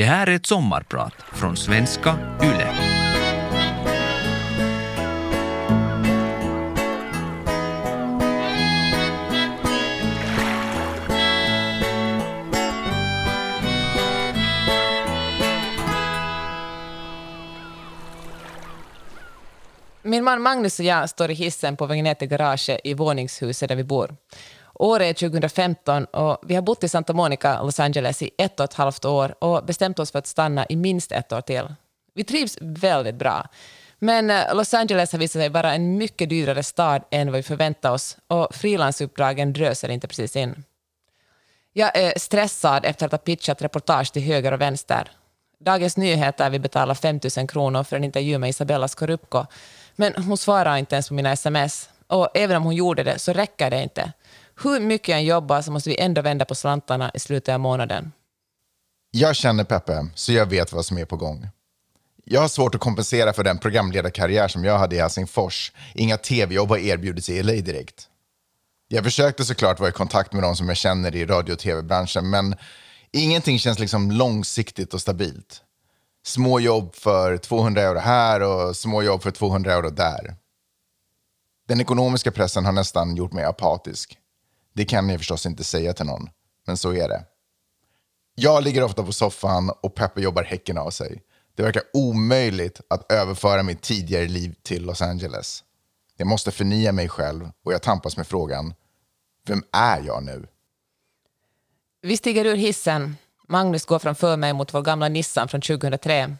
Det här är ett sommarprat från svenska YLE. Min man Magnus och jag står i hissen på vägen ner till garaget i våningshuset där vi bor. Året är 2015 och vi har bott i Santa Monica, Los Angeles i ett och ett halvt år och bestämt oss för att stanna i minst ett år till. Vi trivs väldigt bra. Men eh, Los Angeles har visat sig vara en mycket dyrare stad än vad vi förväntade oss och frilansuppdragen dröser inte precis in. Jag är stressad efter att ha pitchat reportage till höger och vänster. Dagens Nyheter vill betala 5 000 kronor för en intervju med Isabella Scorupco, men hon svarar inte ens på mina sms. Och även om hon gjorde det så räcker det inte. Hur mycket jag än jobbar så måste vi ändå vända på slantarna i slutet av månaden. Jag känner Peppe, så jag vet vad som är på gång. Jag har svårt att kompensera för den programledarkarriär som jag hade i Helsingfors. Inga tv-jobb har erbjudits i LA direkt. Jag försökte såklart vara i kontakt med de som jag känner i radio och tv-branschen, men ingenting känns liksom långsiktigt och stabilt. Små jobb för 200 euro här och små jobb för 200 euro där. Den ekonomiska pressen har nästan gjort mig apatisk. Det kan jag förstås inte säga till någon, men så är det. Jag ligger ofta på soffan och Peppe jobbar häcken av sig. Det verkar omöjligt att överföra mitt tidigare liv till Los Angeles. Jag måste förnya mig själv och jag tampas med frågan, vem är jag nu? Vi stiger ur hissen. Magnus går framför mig mot vår gamla Nissan från 2003.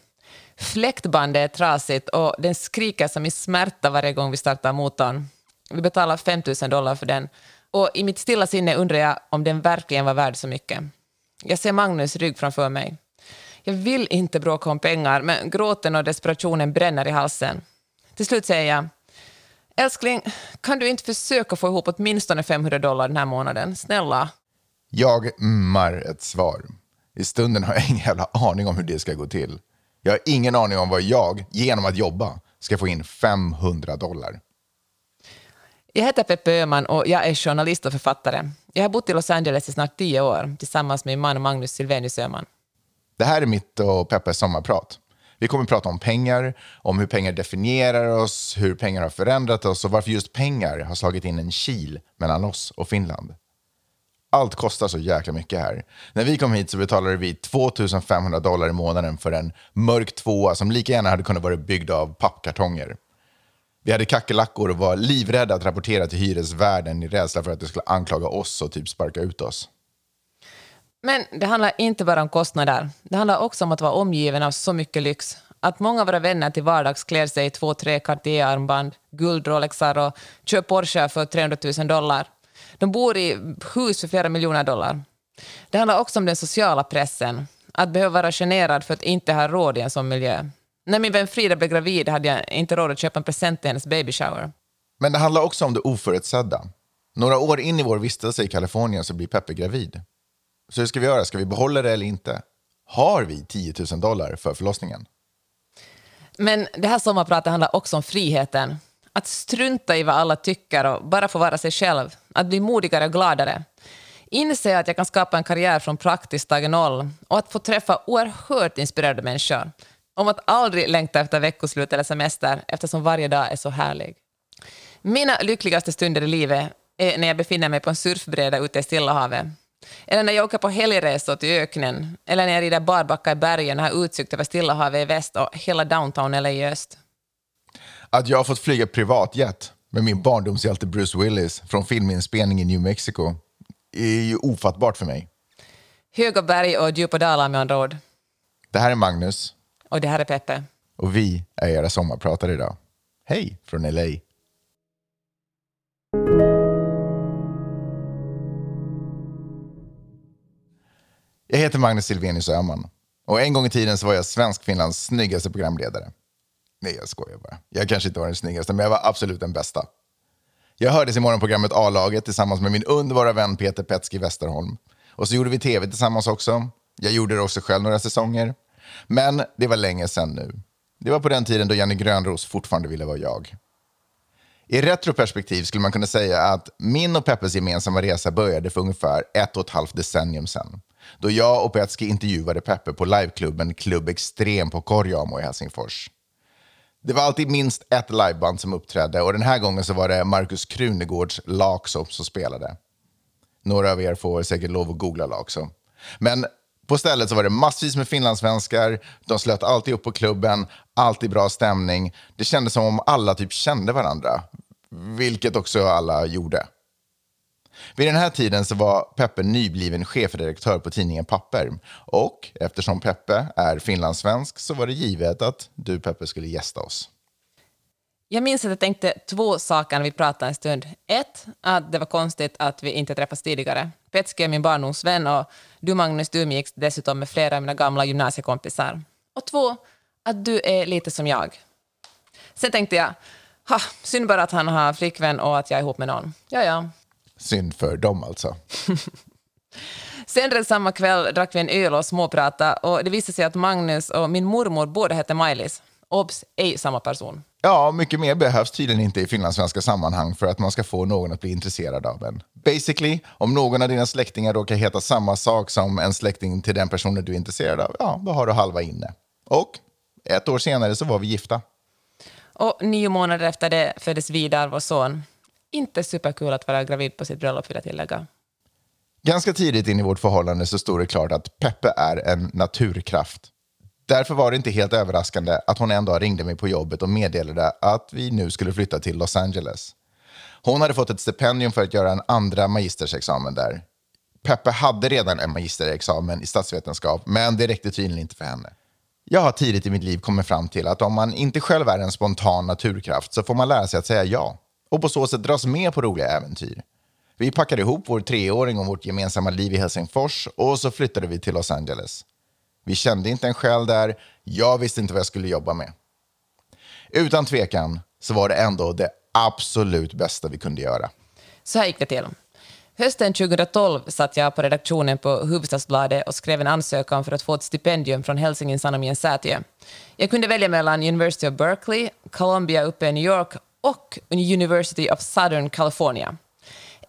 Fläktbandet är trasigt och den skriker som i smärta varje gång vi startar motorn. Vi betalar 5 000 dollar för den och i mitt stilla sinne undrar jag om den verkligen var värd så mycket. Jag ser Magnus rygg framför mig. Jag vill inte bråka om pengar, men gråten och desperationen bränner i halsen. Till slut säger jag, älskling, kan du inte försöka få ihop åtminstone 500 dollar den här månaden? Snälla. Jag mmar ett svar. I stunden har jag ingen jävla aning om hur det ska gå till. Jag har ingen aning om vad jag, genom att jobba, ska få in 500 dollar. Jag heter Peppe Öhman och jag är journalist och författare. Jag har bott i Los Angeles i snart tio år tillsammans med min man Magnus Silvenius Öhman. Det här är mitt och Peppes sommarprat. Vi kommer att prata om pengar, om hur pengar definierar oss, hur pengar har förändrat oss och varför just pengar har slagit in en kil mellan oss och Finland. Allt kostar så jäkla mycket här. När vi kom hit så betalade vi 2500 dollar i månaden för en mörk tvåa som lika gärna hade kunnat vara byggd av pappkartonger. Vi hade kackerlackor och var livrädda att rapportera till hyresvärden i rädsla för att de skulle anklaga oss och typ sparka ut oss. Men det handlar inte bara om kostnader. Det handlar också om att vara omgiven av så mycket lyx. Att många av våra vänner till vardags klär sig i två, tre Cartier-armband, guld-rolexar och kör Porsche för 300 000 dollar. De bor i hus för flera miljoner dollar. Det handlar också om den sociala pressen. Att behöva vara generad för att inte ha råd i en sån miljö. När min vän Frida blev gravid hade jag inte råd att köpa en present till hennes baby shower. Men det handlar också om det oförutsedda. Några år in i vår vistelse i Kalifornien så blir Peppe gravid. Så hur ska vi göra? Ska vi behålla det eller inte? Har vi 10 000 dollar för förlossningen? Men det här sommarpratet handlar också om friheten. Att strunta i vad alla tycker och bara få vara sig själv. Att bli modigare och gladare. Inse att jag kan skapa en karriär från praktiskt taget noll och att få träffa oerhört inspirerade människor. Om att aldrig längta efter veckoslut eller semester eftersom varje dag är så härlig. Mina lyckligaste stunder i livet är när jag befinner mig på en surfbräda ute i Stilla havet. Eller när jag åker på helgresor till öknen. Eller när jag rider barbacka i bergen och har utsikt över Stilla havet i väst och hela downtown LA i öst. Att jag har fått flyga privatjet med min barndomshjälte Bruce Willis från filminspelning i New Mexico är ju ofattbart för mig. Höga berg och djupa dalar med andra ord. Det här är Magnus. Och det här är Peppe. Och vi är era sommarpratare idag. Hej från LA. Jag heter Magnus Silvenius Öhman. Och en gång i tiden så var jag Svensk-Finlands snyggaste programledare. Nej, jag skojar bara. Jag kanske inte var den snyggaste, men jag var absolut den bästa. Jag hördes i morgonprogrammet A-laget tillsammans med min underbara vän Peter Petski Westerholm. Och så gjorde vi tv tillsammans också. Jag gjorde det också själv några säsonger. Men det var länge sedan nu. Det var på den tiden då Janne Grönros fortfarande ville vara jag. I retroperspektiv skulle man kunna säga att min och Peppes gemensamma resa började för ungefär ett och ett halvt decennium sedan. då jag och Petski intervjuade Peppe på liveklubben Klubb Extrem på Korjamo i Helsingfors. Det var alltid minst ett liveband som uppträdde och den här gången så var det Markus Krunegårds Laxo som spelade. Några av er får säkert lov att googla Laxo. Men på stället så var det massvis med finlandssvenskar, de slöt alltid upp på klubben, alltid bra stämning. Det kändes som om alla typ kände varandra, vilket också alla gjorde. Vid den här tiden så var Peppe nybliven chefredaktör på tidningen Papper. Och eftersom Peppe är finlandssvensk så var det givet att du Peppe skulle gästa oss. Jag minns att jag tänkte två saker när vi pratade en stund. Ett, att det var konstigt att vi inte träffats tidigare. Petski är min barndomsvän och du Magnus, du umgicks dessutom med flera av mina gamla gymnasiekompisar. Och två, att du är lite som jag. Sen tänkte jag, ha, synd bara att han har flickvän och att jag är ihop med någon. Ja, ja, Synd för dem alltså. Senare samma kväll drack vi en öl och småpratade och det visade sig att Magnus och min mormor båda hette Maj-Lis. Obs, ej samma person. Ja, mycket mer behövs tydligen inte i finlandssvenska sammanhang för att man ska få någon att bli intresserad av en. Basically, om någon av dina släktingar råkar heta samma sak som en släkting till den personen du är intresserad av, ja, då har du halva inne. Och ett år senare så var vi gifta. Och nio månader efter det föddes Vidar, vår son. Inte superkul att vara gravid på sitt bröllop, vill jag tillägga. Ganska tidigt in i vårt förhållande så stod det klart att Peppe är en naturkraft. Därför var det inte helt överraskande att hon en dag ringde mig på jobbet och meddelade att vi nu skulle flytta till Los Angeles. Hon hade fått ett stipendium för att göra en andra magistersexamen där. Peppe hade redan en magisterexamen i statsvetenskap, men det räckte tydligen inte för henne. Jag har tidigt i mitt liv kommit fram till att om man inte själv är en spontan naturkraft så får man lära sig att säga ja och på så sätt dras med på roliga äventyr. Vi packade ihop vår treåring och vårt gemensamma liv i Helsingfors och så flyttade vi till Los Angeles. Vi kände inte en själ där, jag visste inte vad jag skulle jobba med. Utan tvekan så var det ändå det absolut bästa vi kunde göra. Så här gick det till. Hösten 2012 satt jag på redaktionen på Hufvudstadsbladet och skrev en ansökan för att få ett stipendium från Helsingin Sanomien Säätiö. Jag kunde välja mellan University of Berkeley, Columbia uppe i New York och University of Southern California.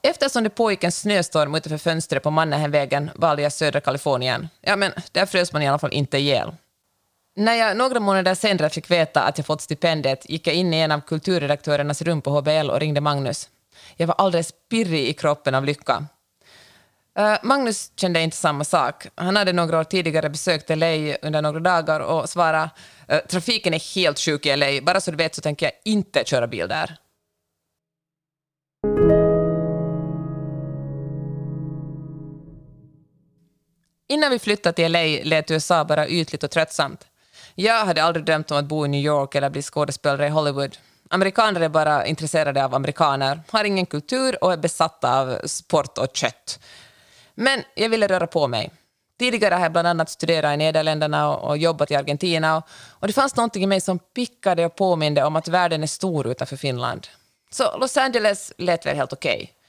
Eftersom det pågick en snöstorm utanför fönstret på Mannerheimvägen valde jag södra Kalifornien. Ja, men där frös man i alla fall inte ihjäl. När jag några månader senare fick veta att jag fått stipendiet gick jag in i en av kulturredaktörernas rum på HBL och ringde Magnus. Jag var alldeles pirrig i kroppen av lycka. Uh, Magnus kände inte samma sak. Han hade några år tidigare besökt LA under några dagar och svarade uh, trafiken är helt sjuk i LA, bara så du vet så tänker jag inte köra bil där. Innan vi flyttade till LA lät USA bara ytligt och tröttsamt. Jag hade aldrig drömt om att bo i New York eller bli skådespelare i Hollywood. Amerikaner är bara intresserade av amerikaner, har ingen kultur och är besatta av sport och kött. Men jag ville röra på mig. Tidigare har jag bland annat studerat i Nederländerna och, jobbat i Argentina. Och, och det fanns någonting i mig som pickade och påminde om att världen är stor utanför Finland. Så Los Angeles lät väl helt okej. Okay.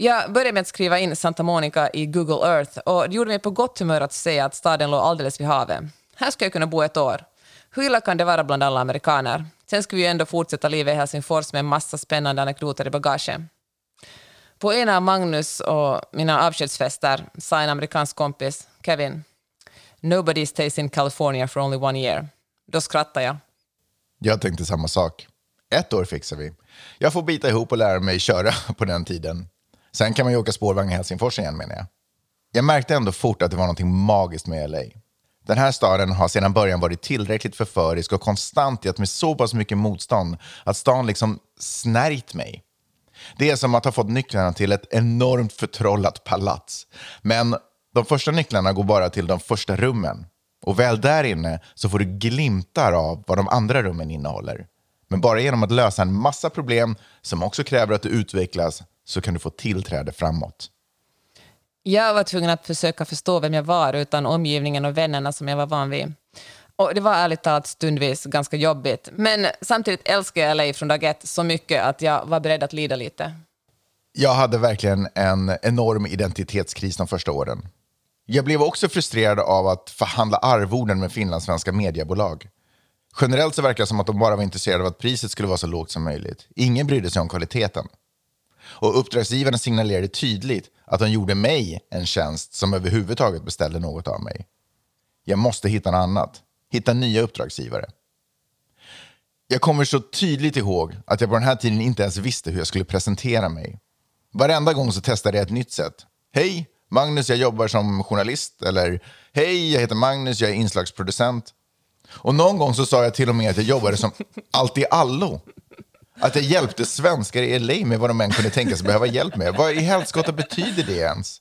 Jag började med att skriva in Santa Monica i Google Earth och det gjorde mig på gott humör att se att staden låg alldeles vid havet. Här ska jag kunna bo ett år. Hur illa kan det vara bland alla amerikaner? Sen ska vi ju ändå fortsätta livet i Helsingfors med en massa spännande anekdoter i bagaget. På en av Magnus och mina avskedsfester sa en amerikansk kompis, Kevin, “Nobody stays in California for only one year”. Då skrattade jag. Jag tänkte samma sak. Ett år fixar vi. Jag får bita ihop och lära mig köra på den tiden. Sen kan man ju åka spårvagn i Helsingfors igen menar jag. Jag märkte ändå fort att det var något magiskt med LA. Den här staden har sedan början varit tillräckligt förförisk och konstant gett mig så pass mycket motstånd att stan liksom snärjt mig. Det är som att ha fått nycklarna till ett enormt förtrollat palats. Men de första nycklarna går bara till de första rummen. Och väl där inne så får du glimtar av vad de andra rummen innehåller. Men bara genom att lösa en massa problem som också kräver att du utvecklas så kan du få tillträde framåt. Jag var tvungen att försöka förstå vem jag var utan omgivningen och vännerna som jag var van vid. Och det var ärligt talat stundvis ganska jobbigt. Men samtidigt älskar jag LA från dag ett så mycket att jag var beredd att lida lite. Jag hade verkligen en enorm identitetskris de första åren. Jag blev också frustrerad av att förhandla arvoden med finlandssvenska mediebolag. Generellt så verkar det som att de bara var intresserade av att priset skulle vara så lågt som möjligt. Ingen brydde sig om kvaliteten. Och uppdragsgivarna signalerade tydligt att de gjorde mig en tjänst som överhuvudtaget beställde något av mig. Jag måste hitta något annat. Hitta nya uppdragsgivare. Jag kommer så tydligt ihåg att jag på den här tiden inte ens visste hur jag skulle presentera mig. Varenda gång så testade jag ett nytt sätt. Hej, Magnus, jag jobbar som journalist. Eller hej, jag heter Magnus, jag är inslagsproducent. Och någon gång så sa jag till och med att jag jobbade som allt i allo. Att jag hjälpte svenskar i LA med vad de än kunde tänka sig behöva hjälp med. Vad i helskotta betyder det ens?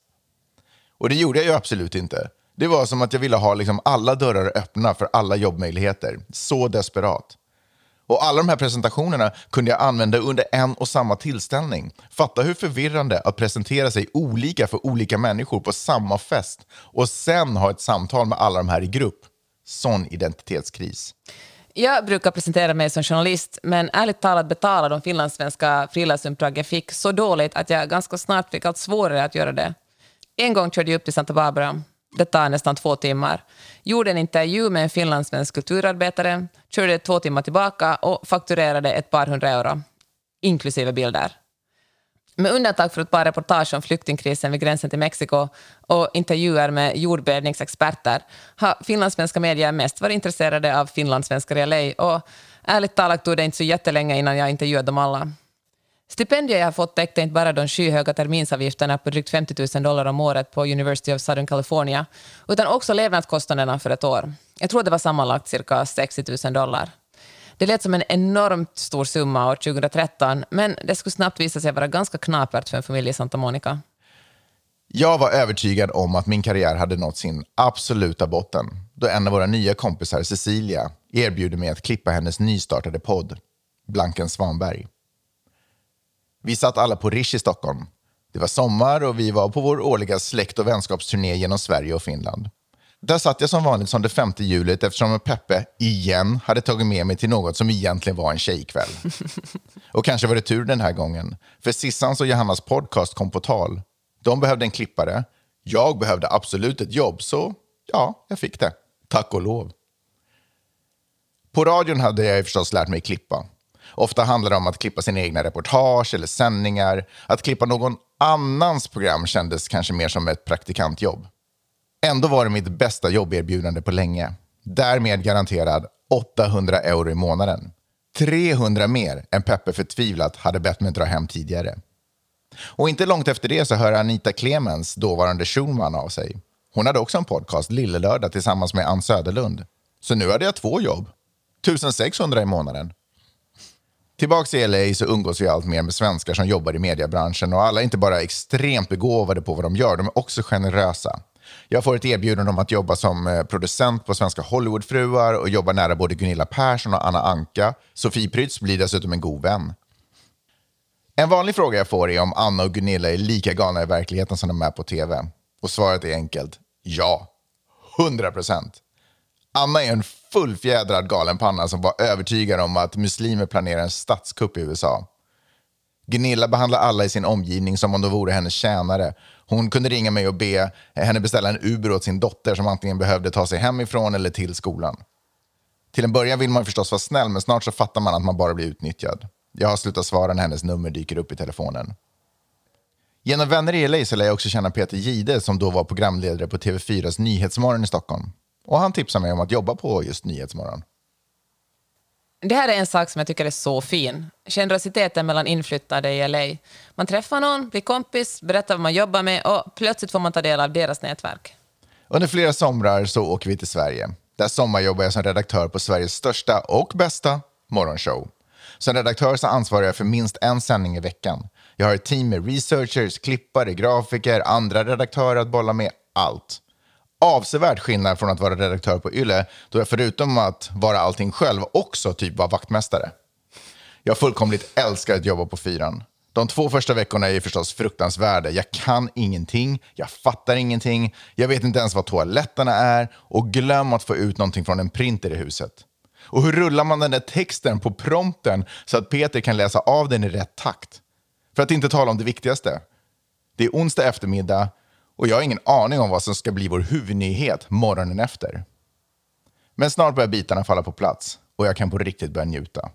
Och det gjorde jag ju absolut inte. Det var som att jag ville ha liksom alla dörrar öppna för alla jobbmöjligheter. Så desperat. Och alla de här presentationerna kunde jag använda under en och samma tillställning. Fatta hur förvirrande att presentera sig olika för olika människor på samma fest och sen ha ett samtal med alla de här i grupp. Sån identitetskris. Jag brukar presentera mig som journalist, men ärligt talat betalade de finlandssvenska frilansuppdrag jag fick så dåligt att jag ganska snart fick allt svårare att göra det. En gång körde jag upp till Santa Barbara. Det tar nästan två timmar. Gjorde en intervju med en finlandssvensk kulturarbetare, körde två timmar tillbaka och fakturerade ett par hundra euro, inklusive bilder. Med undantag för ett par reportage om flyktingkrisen vid gränsen till Mexiko och intervjuer med jordbävningsexperter har finlandssvenska medier mest varit intresserade av finlandssvenskar i LA och ärligt talat tog det inte så jättelänge innan jag intervjuade dem alla. Stipendier jag har fått täckte inte bara de skyhöga terminsavgifterna på drygt 50 000 dollar om året på University of Southern California, utan också levnadskostnaderna för ett år. Jag tror det var sammanlagt cirka 60 000 dollar. Det lät som en enormt stor summa år 2013, men det skulle snabbt visa sig vara ganska knapert för en familj i Santa Monica. Jag var övertygad om att min karriär hade nått sin absoluta botten då en av våra nya kompisar, Cecilia, erbjuder mig att klippa hennes nystartade podd, Blanken Svanberg. Vi satt alla på Rish i Stockholm. Det var sommar och vi var på vår årliga släkt och vänskapsturné genom Sverige och Finland. Där satt jag som vanligt som det femte hjulet eftersom Peppe, igen, hade tagit med mig till något som egentligen var en tjejkväll. Och kanske var det tur den här gången, för Sissans och Johannas podcast kom på tal. De behövde en klippare. Jag behövde absolut ett jobb, så ja, jag fick det. Tack och lov. På radion hade jag förstås lärt mig klippa. Ofta handlar det om att klippa sina egna reportage eller sändningar. Att klippa någon annans program kändes kanske mer som ett praktikantjobb. Ändå var det mitt bästa jobberbjudande på länge. Därmed garanterad 800 euro i månaden. 300 mer än Peppe förtvivlat hade bett mig dra hem tidigare. Och inte långt efter det så hör Anita Clemens, dåvarande Schulman, av sig. Hon hade också en podcast, Lillelördag, tillsammans med Ann Söderlund. Så nu hade jag två jobb. 1600 i månaden. Tillbaks i LA så umgås vi allt mer med svenskar som jobbar i mediebranschen och alla är inte bara extremt begåvade på vad de gör, de är också generösa. Jag får ett erbjudande om att jobba som eh, producent på Svenska Hollywoodfruar och jobba nära både Gunilla Persson och Anna Anka. Sofie Prytz blir dessutom en god vän. En vanlig fråga jag får är om Anna och Gunilla är lika galna i verkligheten som de är på tv. Och svaret är enkelt. Ja. 100 procent. Anna är en fullfjädrad galenpanna som var övertygad om att muslimer planerar en statskupp i USA. Gunilla behandlar alla i sin omgivning som om de vore hennes tjänare. Hon kunde ringa mig och be henne beställa en Uber åt sin dotter som antingen behövde ta sig hemifrån eller till skolan. Till en början vill man förstås vara snäll, men snart så fattar man att man bara blir utnyttjad. Jag har slutat svara när hennes nummer dyker upp i telefonen. Genom vänner i LA så lär jag också känna Peter Gide som då var programledare på TV4s Nyhetsmorgon i Stockholm. Och han tipsade mig om att jobba på just Nyhetsmorgon. Det här är en sak som jag tycker är så fin. Generositeten mellan inflyttade i LA. Man träffar någon, blir kompis, berättar vad man jobbar med och plötsligt får man ta del av deras nätverk. Under flera somrar så åker vi till Sverige. Där sommarjobbar jag som redaktör på Sveriges största och bästa morgonshow. Som redaktör så ansvarar jag för minst en sändning i veckan. Jag har ett team med researchers, klippare, grafiker, andra redaktörer att bolla med, allt avsevärd skillnad från att vara redaktör på Yle, då jag förutom att vara allting själv också typ var vaktmästare. Jag fullkomligt älskar att jobba på fyran. De två första veckorna är förstås fruktansvärda. Jag kan ingenting, jag fattar ingenting, jag vet inte ens vad toaletterna är och glöm att få ut någonting från en printer i huset. Och hur rullar man den där texten på prompten så att Peter kan läsa av den i rätt takt? För att inte tala om det viktigaste. Det är onsdag eftermiddag och jag har ingen aning om vad som ska bli vår huvudnyhet morgonen efter. Men snart börjar bitarna falla på plats och jag kan på riktigt börja njuta.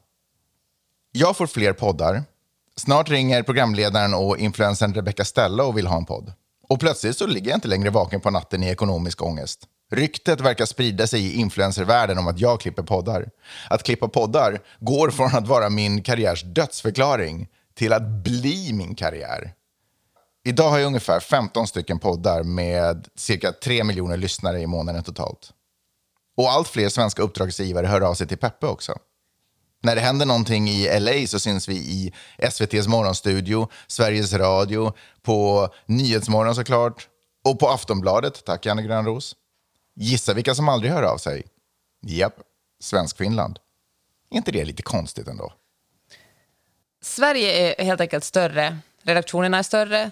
Jag får fler poddar. Snart ringer programledaren och influencern Rebecca Stella och vill ha en podd. Och plötsligt så ligger jag inte längre vaken på natten i ekonomisk ångest. Ryktet verkar sprida sig i influencervärlden om att jag klipper poddar. Att klippa poddar går från att vara min karriärs dödsförklaring till att bli min karriär. Idag har jag ungefär 15 stycken poddar med cirka 3 miljoner lyssnare i månaden totalt. Och allt fler svenska uppdragsgivare hör av sig till Peppe också. När det händer någonting i LA så syns vi i SVTs morgonstudio, Sveriges Radio, på Nyhetsmorgon såklart och på Aftonbladet. Tack Janne Grönros. Gissa vilka som aldrig hör av sig? Japp, Svenskfinland. Är inte det lite konstigt ändå? Sverige är helt enkelt större, redaktionerna är större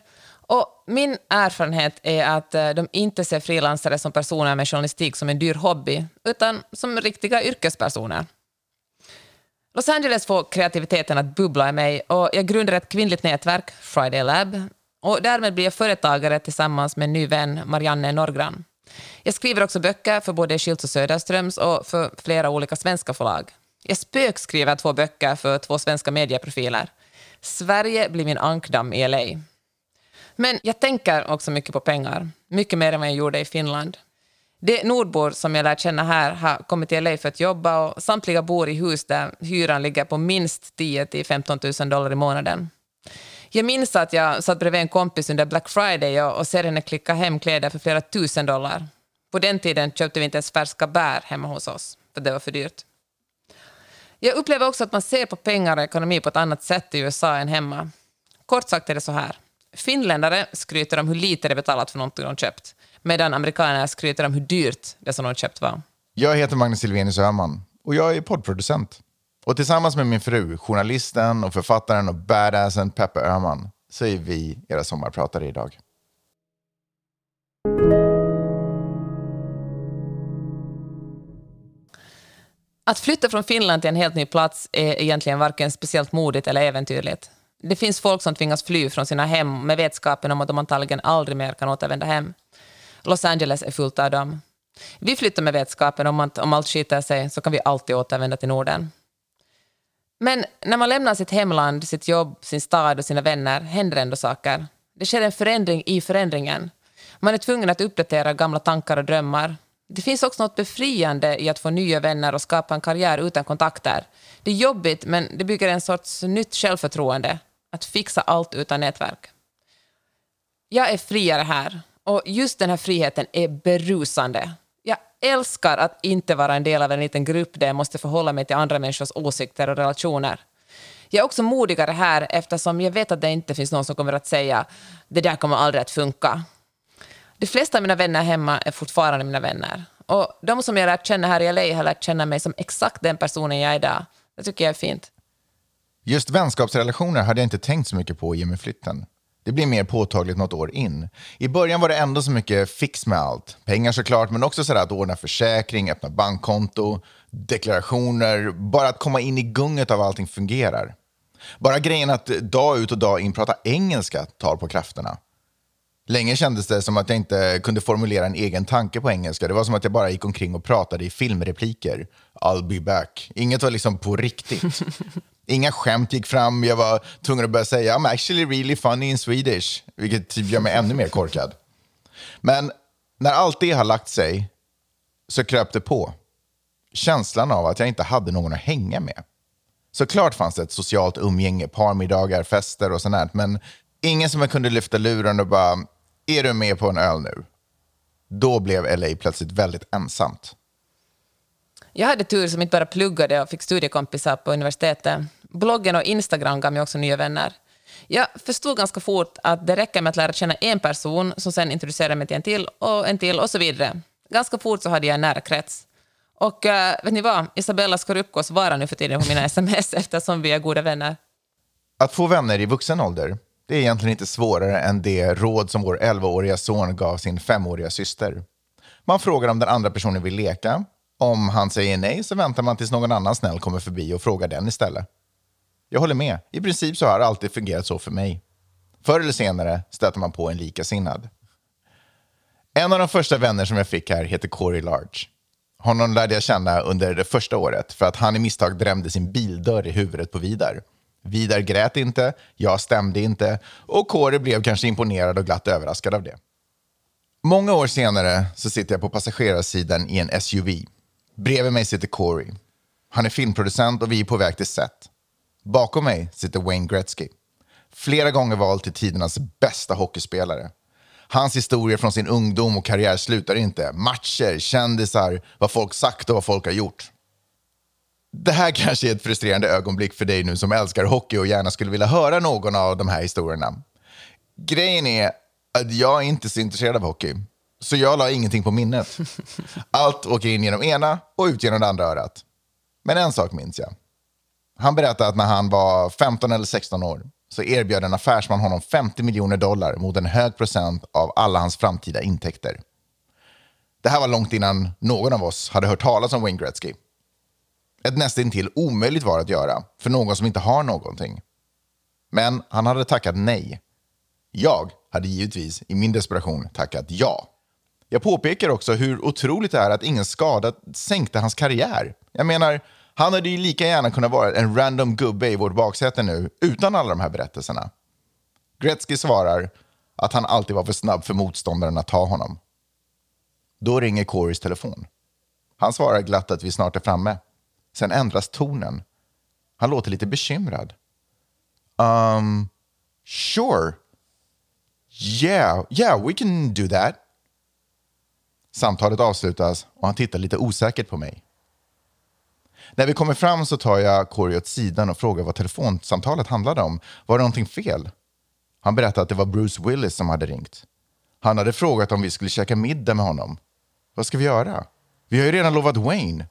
och min erfarenhet är att eh, de inte ser frilansare som personer med journalistik som en dyr hobby, utan som riktiga yrkespersoner. Los Angeles får kreativiteten att bubbla i mig och jag grundar ett kvinnligt nätverk, Friday Lab, och därmed blir jag företagare tillsammans med en ny vän, Marianne Norgran. Jag skriver också böcker för både Schildt och Söderströms och för flera olika svenska förlag. Jag spökskriver två böcker för två svenska medieprofiler. Sverige blir min ankdamm i LA. Men jag tänker också mycket på pengar, mycket mer än vad jag gjorde i Finland. De nordbor som jag lärt känna här har kommit till LA för att jobba och samtliga bor i hus där hyran ligger på minst 10 till 15 000 dollar i månaden. Jag minns att jag satt bredvid en kompis under Black Friday och, och ser henne klicka hem kläder för flera tusen dollar. På den tiden köpte vi inte ens färska bär hemma hos oss, för det var för dyrt. Jag upplever också att man ser på pengar och ekonomi på ett annat sätt i USA än hemma. Kort sagt är det så här. Finländare skryter om hur lite de betalat för någonting de köpt, medan amerikaner skryter om hur dyrt det som de köpt var. Jag heter Magnus Silvenius Öhman och jag är poddproducent. Och tillsammans med min fru, journalisten och författaren och badassen Peppe Öhman, så är vi era sommarpratare idag. Att flytta från Finland till en helt ny plats är egentligen varken speciellt modigt eller äventyrligt. Det finns folk som tvingas fly från sina hem med vetskapen om att de antagligen aldrig mer kan återvända hem. Los Angeles är fullt av dem. Vi flyttar med vetskapen om att om allt skiter sig så kan vi alltid återvända till Norden. Men när man lämnar sitt hemland, sitt jobb, sin stad och sina vänner händer ändå saker. Det sker en förändring i förändringen. Man är tvungen att uppdatera gamla tankar och drömmar. Det finns också något befriande i att få nya vänner och skapa en karriär utan kontakter. Det är jobbigt, men det bygger en sorts nytt självförtroende. Att fixa allt utan nätverk. Jag är friare här och just den här friheten är berusande. Jag älskar att inte vara en del av en liten grupp där jag måste förhålla mig till andra människors åsikter och relationer. Jag är också modigare här eftersom jag vet att det inte finns någon som kommer att säga det där kommer aldrig att funka. De flesta av mina vänner hemma är fortfarande mina vänner. Och de som jag lärt känna här i LA har lärt känna mig som exakt den personen jag är idag. Det tycker jag är fint. Just vänskapsrelationer hade jag inte tänkt så mycket på i och med flytten. Det blir mer påtagligt något år in. I början var det ändå så mycket fix med allt. Pengar såklart, men också sådär att ordna försäkring, öppna bankkonto, deklarationer. Bara att komma in i gunget av allting fungerar. Bara grejen att dag ut och dag in prata engelska tar på krafterna. Länge kändes det som att jag inte kunde formulera en egen tanke på engelska. Det var som att jag bara gick omkring och pratade i filmrepliker. I'll be back. Inget var liksom på riktigt. Inga skämt gick fram. Jag var tvungen att börja säga I'm actually really funny in Swedish, vilket typ gör mig ännu mer korkad. Men när allt det har lagt sig så kröp det på. Känslan av att jag inte hade någon att hänga med. Såklart fanns det ett socialt umgänge, parmiddagar, fester och sånt men ingen som jag kunde lyfta luren och bara, är du med på en öl nu? Då blev LA plötsligt väldigt ensamt. Jag hade tur som inte bara pluggade och fick studiekompisar på universitetet. Bloggen och Instagram gav mig också nya vänner. Jag förstod ganska fort att det räcker med att lära känna en person som sen introducerar mig till en till och en till och så vidare. Ganska fort så hade jag en nära krets. Och uh, vet ni vad? Isabella Skorupko svarar nu för tiden på mina sms eftersom vi är goda vänner. Att få vänner i vuxen ålder, det är egentligen inte svårare än det råd som vår 11-åriga son gav sin 5-åriga syster. Man frågar om den andra personen vill leka om han säger nej så väntar man tills någon annan snäll kommer förbi och frågar den istället. Jag håller med. I princip så har det alltid fungerat så för mig. Förr eller senare stöter man på en likasinnad. En av de första vänner som jag fick här heter Corey Large. Honom lärde jag känna under det första året för att han i misstag drämde sin bildörr i huvudet på Vidar. Vidar grät inte, jag stämde inte och Kåre blev kanske imponerad och glatt överraskad av det. Många år senare så sitter jag på passagerarsidan i en SUV. Bredvid mig sitter Corey. Han är filmproducent och vi är på väg till set. Bakom mig sitter Wayne Gretzky. Flera gånger vald till tidernas bästa hockeyspelare. Hans historier från sin ungdom och karriär slutar inte. Matcher, kändisar, vad folk sagt och vad folk har gjort. Det här kanske är ett frustrerande ögonblick för dig nu som älskar hockey och gärna skulle vilja höra någon av de här historierna. Grejen är att jag är inte så intresserad av hockey, så jag la ingenting på minnet. Allt åker in genom ena och ut genom det andra örat. Men en sak minns jag. Han berättade att när han var 15 eller 16 år så erbjöd en affärsman honom 50 miljoner dollar mot en hög procent av alla hans framtida intäkter. Det här var långt innan någon av oss hade hört talas om Wayne Gretzky. Ett nästintill omöjligt var att göra för någon som inte har någonting. Men han hade tackat nej. Jag hade givetvis i min desperation tackat ja. Jag påpekar också hur otroligt det är att ingen skada sänkte hans karriär. Jag menar, han hade ju lika gärna kunnat vara en random gubbe i vårt baksäte nu utan alla de här berättelserna. Gretzky svarar att han alltid var för snabb för motståndaren att ta honom. Då ringer Corys telefon. Han svarar glatt att vi snart är framme. Sen ändras tonen. Han låter lite bekymrad. Um, sure. Yeah, yeah, we can do that. Samtalet avslutas och han tittar lite osäkert på mig. När vi kommer fram så tar jag Corey åt sidan och frågar vad telefonsamtalet handlade om. Var det någonting fel? Han berättade att det var Bruce Willis som hade ringt. Han hade frågat om vi skulle käka middag med honom. Vad ska vi göra? Vi har ju redan lovat Wayne.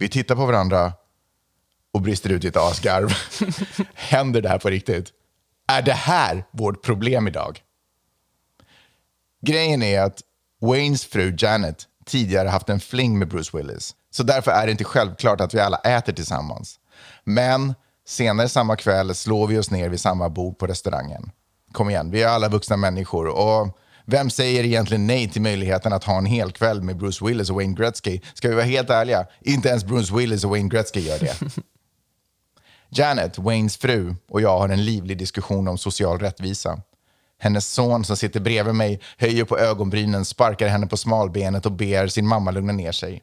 Vi tittar på varandra och brister ut i ett asgarv. Händer det här på riktigt? Är det här vårt problem idag? Grejen är att Waynes fru Janet tidigare haft en fling med Bruce Willis. Så därför är det inte självklart att vi alla äter tillsammans. Men senare samma kväll slår vi oss ner vid samma bord på restaurangen. Kom igen, vi är alla vuxna människor. Och vem säger egentligen nej till möjligheten att ha en hel kväll med Bruce Willis och Wayne Gretzky? Ska vi vara helt ärliga, inte ens Bruce Willis och Wayne Gretzky gör det. Janet, Waynes fru, och jag har en livlig diskussion om social rättvisa. Hennes son som sitter bredvid mig höjer på ögonbrynen, sparkar henne på smalbenet och ber sin mamma lugna ner sig.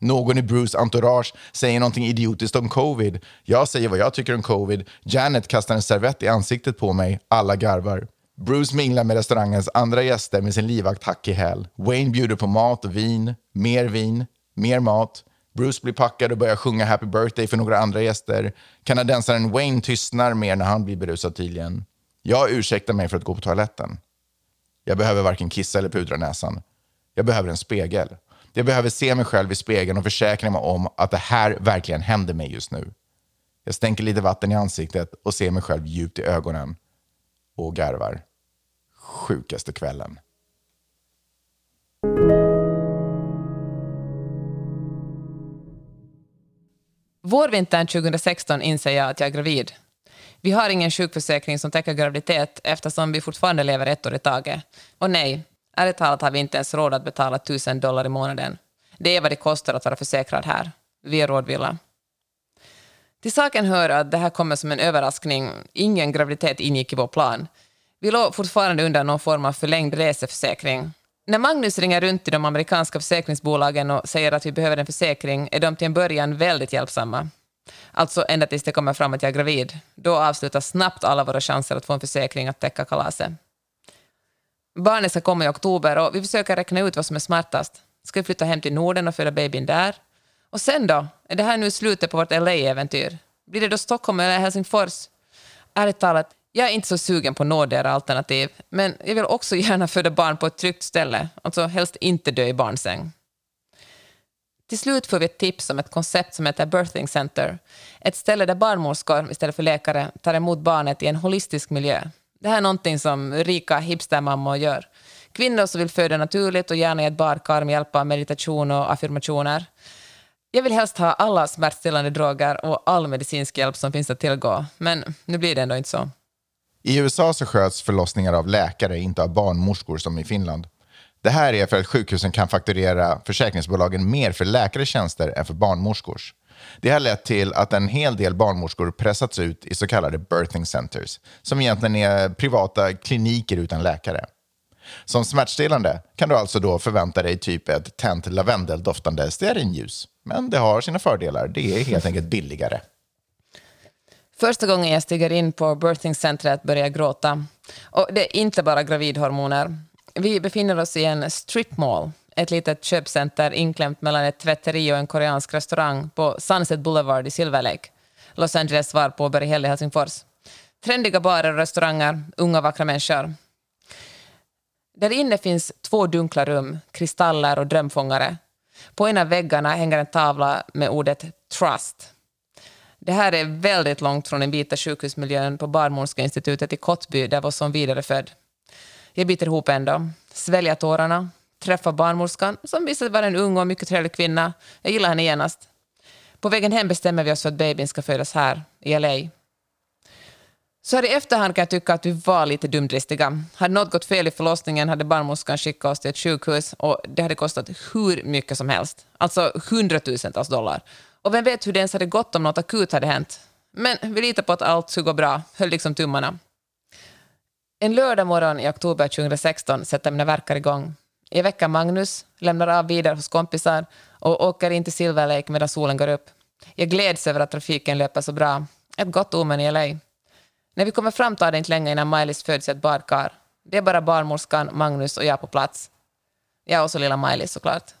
Någon i Bruce entourage säger någonting idiotiskt om covid. Jag säger vad jag tycker om covid. Janet kastar en servett i ansiktet på mig. Alla garvar. Bruce minglar med restaurangens andra gäster med sin livvakt hack i häl. Wayne bjuder på mat och vin, mer vin, mer mat. Bruce blir packad och börjar sjunga Happy birthday för några andra gäster. Kanadensaren Wayne tystnar mer när han blir berusad tydligen. Jag ursäktar mig för att gå på toaletten. Jag behöver varken kissa eller pudra näsan. Jag behöver en spegel. Jag behöver se mig själv i spegeln och försäkra mig om att det här verkligen händer mig just nu. Jag stänker lite vatten i ansiktet och ser mig själv djupt i ögonen och garvar. Sjukaste kvällen. Vårvintern 2016 inser jag att jag är gravid. Vi har ingen sjukförsäkring som täcker graviditet eftersom vi fortfarande lever ett år i taget. Och nej, ärligt talat har vi inte ens råd att betala 1000 dollar i månaden. Det är vad det kostar att vara försäkrad här. Vi är rådvilla. Till saken hör att det här kommer som en överraskning. Ingen graviditet ingick i vår plan. Vi låg fortfarande under någon form av förlängd reseförsäkring. När Magnus ringer runt till de amerikanska försäkringsbolagen och säger att vi behöver en försäkring är de till en början väldigt hjälpsamma. Alltså ända tills det kommer fram att jag är gravid. Då avslutas snabbt alla våra chanser att få en försäkring att täcka kalaset. Barnet ska komma i oktober och vi försöker räkna ut vad som är smartast. Ska vi flytta hem till Norden och föda babyn där? Och sen då? Är det här nu slutet på vårt LA-äventyr? Blir det då Stockholm eller Helsingfors? Ärligt talat, jag är inte så sugen på nådigare alternativ, men jag vill också gärna föda barn på ett tryggt ställe, alltså helst inte dö i barnsäng. Till slut får vi ett tips om ett koncept som heter Birthing Center. Ett ställe där barnmorskor istället för läkare tar emot barnet i en holistisk miljö. Det här är någonting som rika hipstermammor gör. Kvinnor som vill föda naturligt och gärna i ett badkar med hjälp av meditation och affirmationer. Jag vill helst ha alla smärtstillande droger och all medicinsk hjälp som finns att tillgå, men nu blir det ändå inte så. I USA så sköts förlossningar av läkare, inte av barnmorskor som i Finland. Det här är för att sjukhusen kan fakturera försäkringsbolagen mer för läkares tjänster än för barnmorskors. Det har lett till att en hel del barnmorskor pressats ut i så kallade birthing centers, som egentligen är privata kliniker utan läkare. Som smärtstillande kan du alltså då förvänta dig typ ett tänt lavendeldoftande stearinljus. Men det har sina fördelar. Det är helt enkelt billigare. Första gången jag stiger in på birthingcentret börjar jag gråta. Och det är inte bara gravidhormoner. Vi befinner oss i en stripmall, ett litet köpcenter inklämt mellan ett tvätteri och en koreansk restaurang på Sunset Boulevard i Silver Lake. Los Angeles svar på Berghäll i Helsingfors. Trendiga barer och restauranger, unga vackra människor. Där inne finns två dunkla rum, kristaller och drömfångare. På en av väggarna hänger en tavla med ordet Trust. Det här är väldigt långt från den vita sjukhusmiljön på Barnmorska institutet i Kottby där vår son vidare. Jag biter ihop ändå, sväljer tårarna, träffar barnmorskan som visar sig vara en ung och mycket trevlig kvinna. Jag gillar henne genast. På vägen hem bestämmer vi oss för att babyn ska födas här, i LA. Så här i efterhand kan jag tycka att vi var lite dumdristiga. Hade något gått fel i förlossningen hade barnmorskan skickat oss till ett sjukhus och det hade kostat hur mycket som helst. Alltså hundratusentals dollar. Och vem vet hur det ens hade gått om något akut hade hänt. Men vi litar på att allt skulle gå bra, höll liksom tummarna. En lördag morgon i oktober 2016 sätter mina verkar igång. Jag väcker Magnus, lämnar av vidare hos kompisar och åker in till Silver Lake medan solen går upp. Jag gläds över att trafiken löper så bra. Ett gott omen i LA. När vi kommer fram tar det inte länge innan Maj-Lis föds i ett badkar. Det är bara barnmorskan, Magnus och jag på plats. Jag och så lilla Maj-Lis såklart.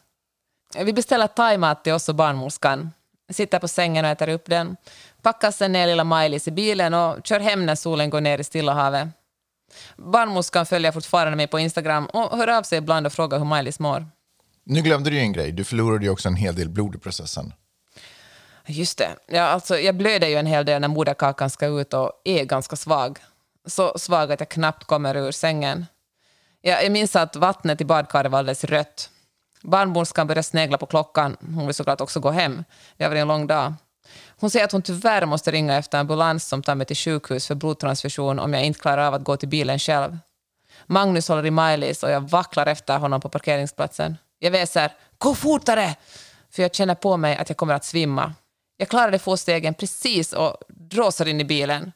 Vi beställer thaimat till oss och barnmorskan. Sitter på sängen och äter upp den. Packar sen ner lilla Maj-Lis i bilen och kör hem när solen går ner i Stilla havet. Barnmorskan följer fortfarande mig på Instagram och hör av sig ibland och frågar hur Maj-Lis mår. Nu glömde du ju en grej. Du förlorade ju också en hel del blod i processen. Just det. Ja, alltså, jag blöder ju en hel del när moderkakan ska ut och är ganska svag. Så svag att jag knappt kommer ur sängen. Ja, jag minns att vattnet i badkaret var alldeles rött. Barnmorskan började snegla på klockan. Hon vill såklart också gå hem. Det har varit en lång dag. Hon säger att hon tyvärr måste ringa efter ambulans som tar mig till sjukhus för blodtransfusion om jag inte klarar av att gå till bilen själv. Magnus håller i Maj-Lis och jag vacklar efter honom på parkeringsplatsen. Jag väser ”Gå fortare!” för jag känner på mig att jag kommer att svimma. Jag klarade få stegen precis och dråsar in i bilen.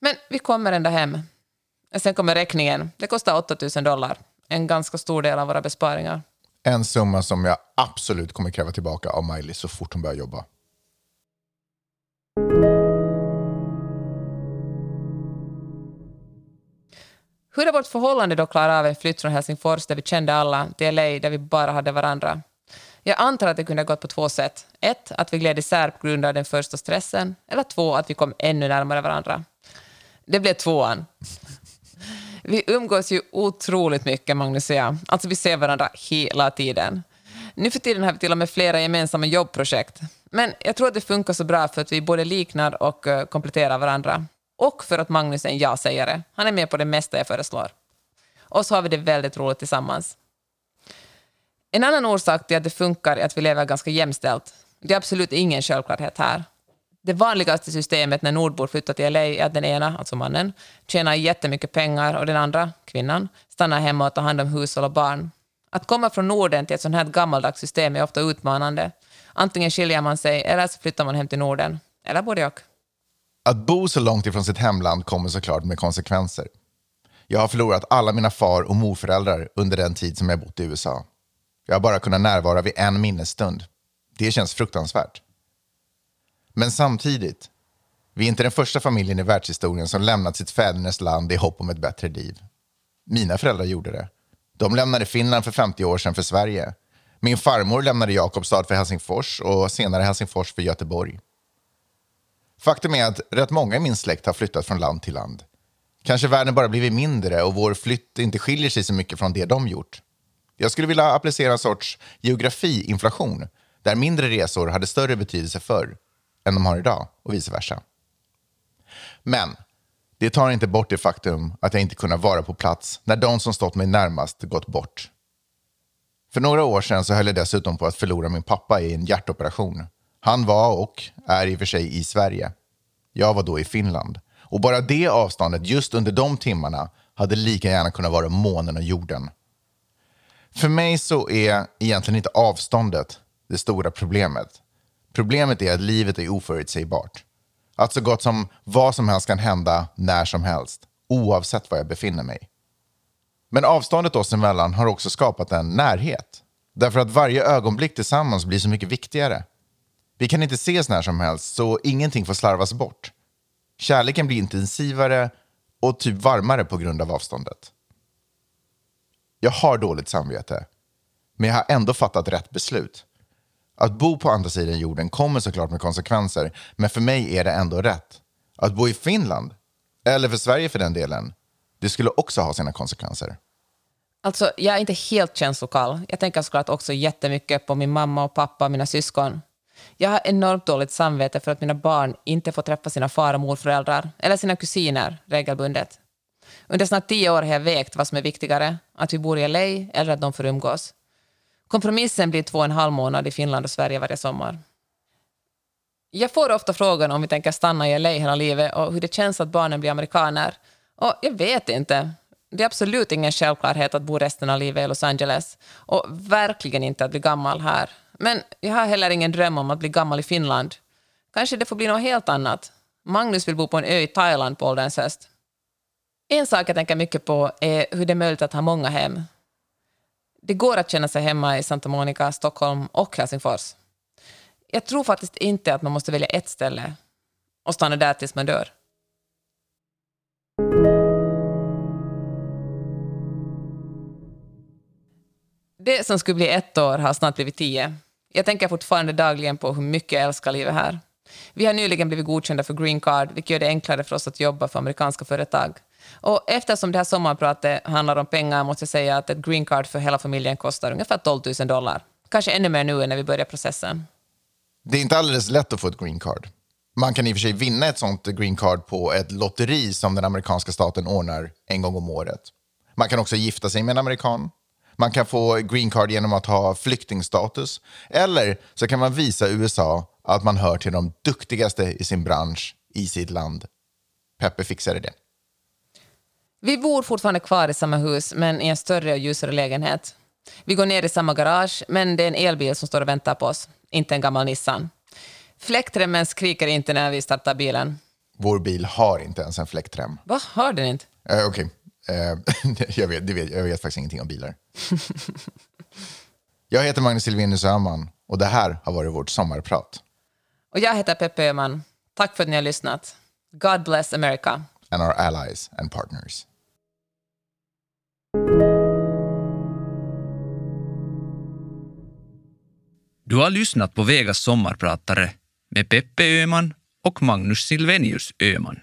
Men vi kommer ända hem. Sen kommer räkningen. Det kostar 8 000 dollar. En ganska stor del av våra besparingar. En summa som jag absolut kommer kräva tillbaka av Miley så fort hon börjar jobba. Hur har vårt förhållande då klarat av en flytt från Helsingfors där vi kände alla till LA där vi bara hade varandra? Jag antar att det kunde ha gått på två sätt. Ett, att vi gled isär på grund av den första stressen. Eller två, att vi kom ännu närmare varandra. Det blev tvåan. Vi umgås ju otroligt mycket, Magnus och jag. Alltså vi ser varandra hela tiden. Nu för tiden har vi till och med flera gemensamma jobbprojekt. Men jag tror att det funkar så bra för att vi både liknar och eh, kompletterar varandra. Och för att Magnus är en ja-sägare. Han är med på det mesta jag föreslår. Och så har vi det väldigt roligt tillsammans. En annan orsak till att det funkar är att vi lever ganska jämställt. Det är absolut ingen självklarhet här. Det vanligaste systemet när nordbor flyttar till LA är att den ena, alltså mannen, tjänar jättemycket pengar och den andra, kvinnan, stannar hemma och tar hand om hushåll och barn. Att komma från Norden till ett sånt här gammaldags system är ofta utmanande. Antingen skiljer man sig eller så flyttar man hem till Norden. Eller både och. Att bo så långt ifrån sitt hemland kommer såklart med konsekvenser. Jag har förlorat alla mina far och morföräldrar under den tid som jag bott i USA. Jag har bara kunnat närvara vid en minnesstund. Det känns fruktansvärt. Men samtidigt, vi är inte den första familjen i världshistorien som lämnat sitt fädernesland i hopp om ett bättre liv. Mina föräldrar gjorde det. De lämnade Finland för 50 år sedan för Sverige. Min farmor lämnade Jakobstad för Helsingfors och senare Helsingfors för Göteborg. Faktum är att rätt många i min släkt har flyttat från land till land. Kanske världen bara blivit mindre och vår flytt inte skiljer sig så mycket från det de gjort. Jag skulle vilja applicera en sorts geografiinflation där mindre resor hade större betydelse förr än de har idag och vice versa. Men det tar inte bort det faktum att jag inte kunnat vara på plats när de som stått mig närmast gått bort. För några år sedan så höll jag dessutom på att förlora min pappa i en hjärtoperation. Han var och är i och för sig i Sverige. Jag var då i Finland. Och bara det avståndet just under de timmarna hade lika gärna kunnat vara månen och jorden. För mig så är egentligen inte avståndet det stora problemet. Problemet är att livet är oförutsägbart. Att så gott som vad som helst kan hända när som helst, oavsett var jag befinner mig. Men avståndet oss emellan har också skapat en närhet. Därför att varje ögonblick tillsammans blir så mycket viktigare. Vi kan inte ses när som helst, så ingenting får slarvas bort. Kärleken blir intensivare och typ varmare på grund av avståndet. Jag har dåligt samvete, men jag har ändå fattat rätt beslut. Att bo på andra sidan jorden kommer såklart med konsekvenser, men för mig är det ändå rätt. Att bo i Finland, eller för Sverige för den delen, det skulle också ha sina konsekvenser. Alltså, jag är inte helt känslokall. Jag tänker såklart också jättemycket på min mamma och pappa och mina syskon. Jag har enormt dåligt samvete för att mina barn inte får träffa sina far och morföräldrar eller sina kusiner regelbundet. Under snart tio år har jag vägt vad som är viktigare, att vi bor i LA eller att de får umgås. Kompromissen blir två och en halv månad i Finland och Sverige varje sommar. Jag får ofta frågan om vi tänker stanna i LA hela livet och hur det känns att barnen blir amerikaner. Och jag vet inte. Det är absolut ingen självklarhet att bo resten av livet i Los Angeles och verkligen inte att bli gammal här. Men jag har heller ingen dröm om att bli gammal i Finland. Kanske det får bli något helt annat. Magnus vill bo på en ö i Thailand på ålderns höst. En sak jag tänker mycket på är hur det är möjligt att ha många hem. Det går att känna sig hemma i Santa Monica, Stockholm och Helsingfors. Jag tror faktiskt inte att man måste välja ett ställe och stanna där tills man dör. Det som skulle bli ett år har snart blivit tio. Jag tänker fortfarande dagligen på hur mycket jag älskar livet här. Vi har nyligen blivit godkända för green card, vilket gör det enklare för oss att jobba för amerikanska företag. Och eftersom det här sommarpratet handlar om pengar måste jag säga att ett green card för hela familjen kostar ungefär 12 000 dollar. Kanske ännu mer nu än när vi börjar processen. Det är inte alldeles lätt att få ett green card. Man kan i och för sig vinna ett sånt green card på ett lotteri som den amerikanska staten ordnar en gång om året. Man kan också gifta sig med en amerikan. Man kan få green card genom att ha flyktingstatus. Eller så kan man visa USA att man hör till de duktigaste i sin bransch i sitt land. Peppe fixade det. Vi bor fortfarande kvar i samma hus, men i en större och ljusare lägenhet. Vi går ner i samma garage, men det är en elbil som står och väntar på oss, inte en gammal Nissan. Fläktremmen skriker inte när vi startar bilen. Vår bil har inte ens en fläktrem. Va, har den inte? Uh, Okej, okay. uh, jag, vet, vet, jag vet faktiskt ingenting om bilar. jag heter Magnus Silvenius Öhman och det här har varit vårt sommarprat. Och jag heter Peppe Öhman. Tack för att ni har lyssnat. God bless America. And our allies and partners. Du har lyssnat på Vegas sommarpratare med Peppe Öhman och Magnus Silvenius Öhman.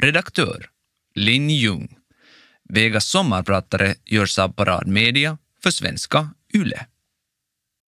Redaktör Linn Ljung. Vegas sommarpratare görs av Parad Media för svenska YLE.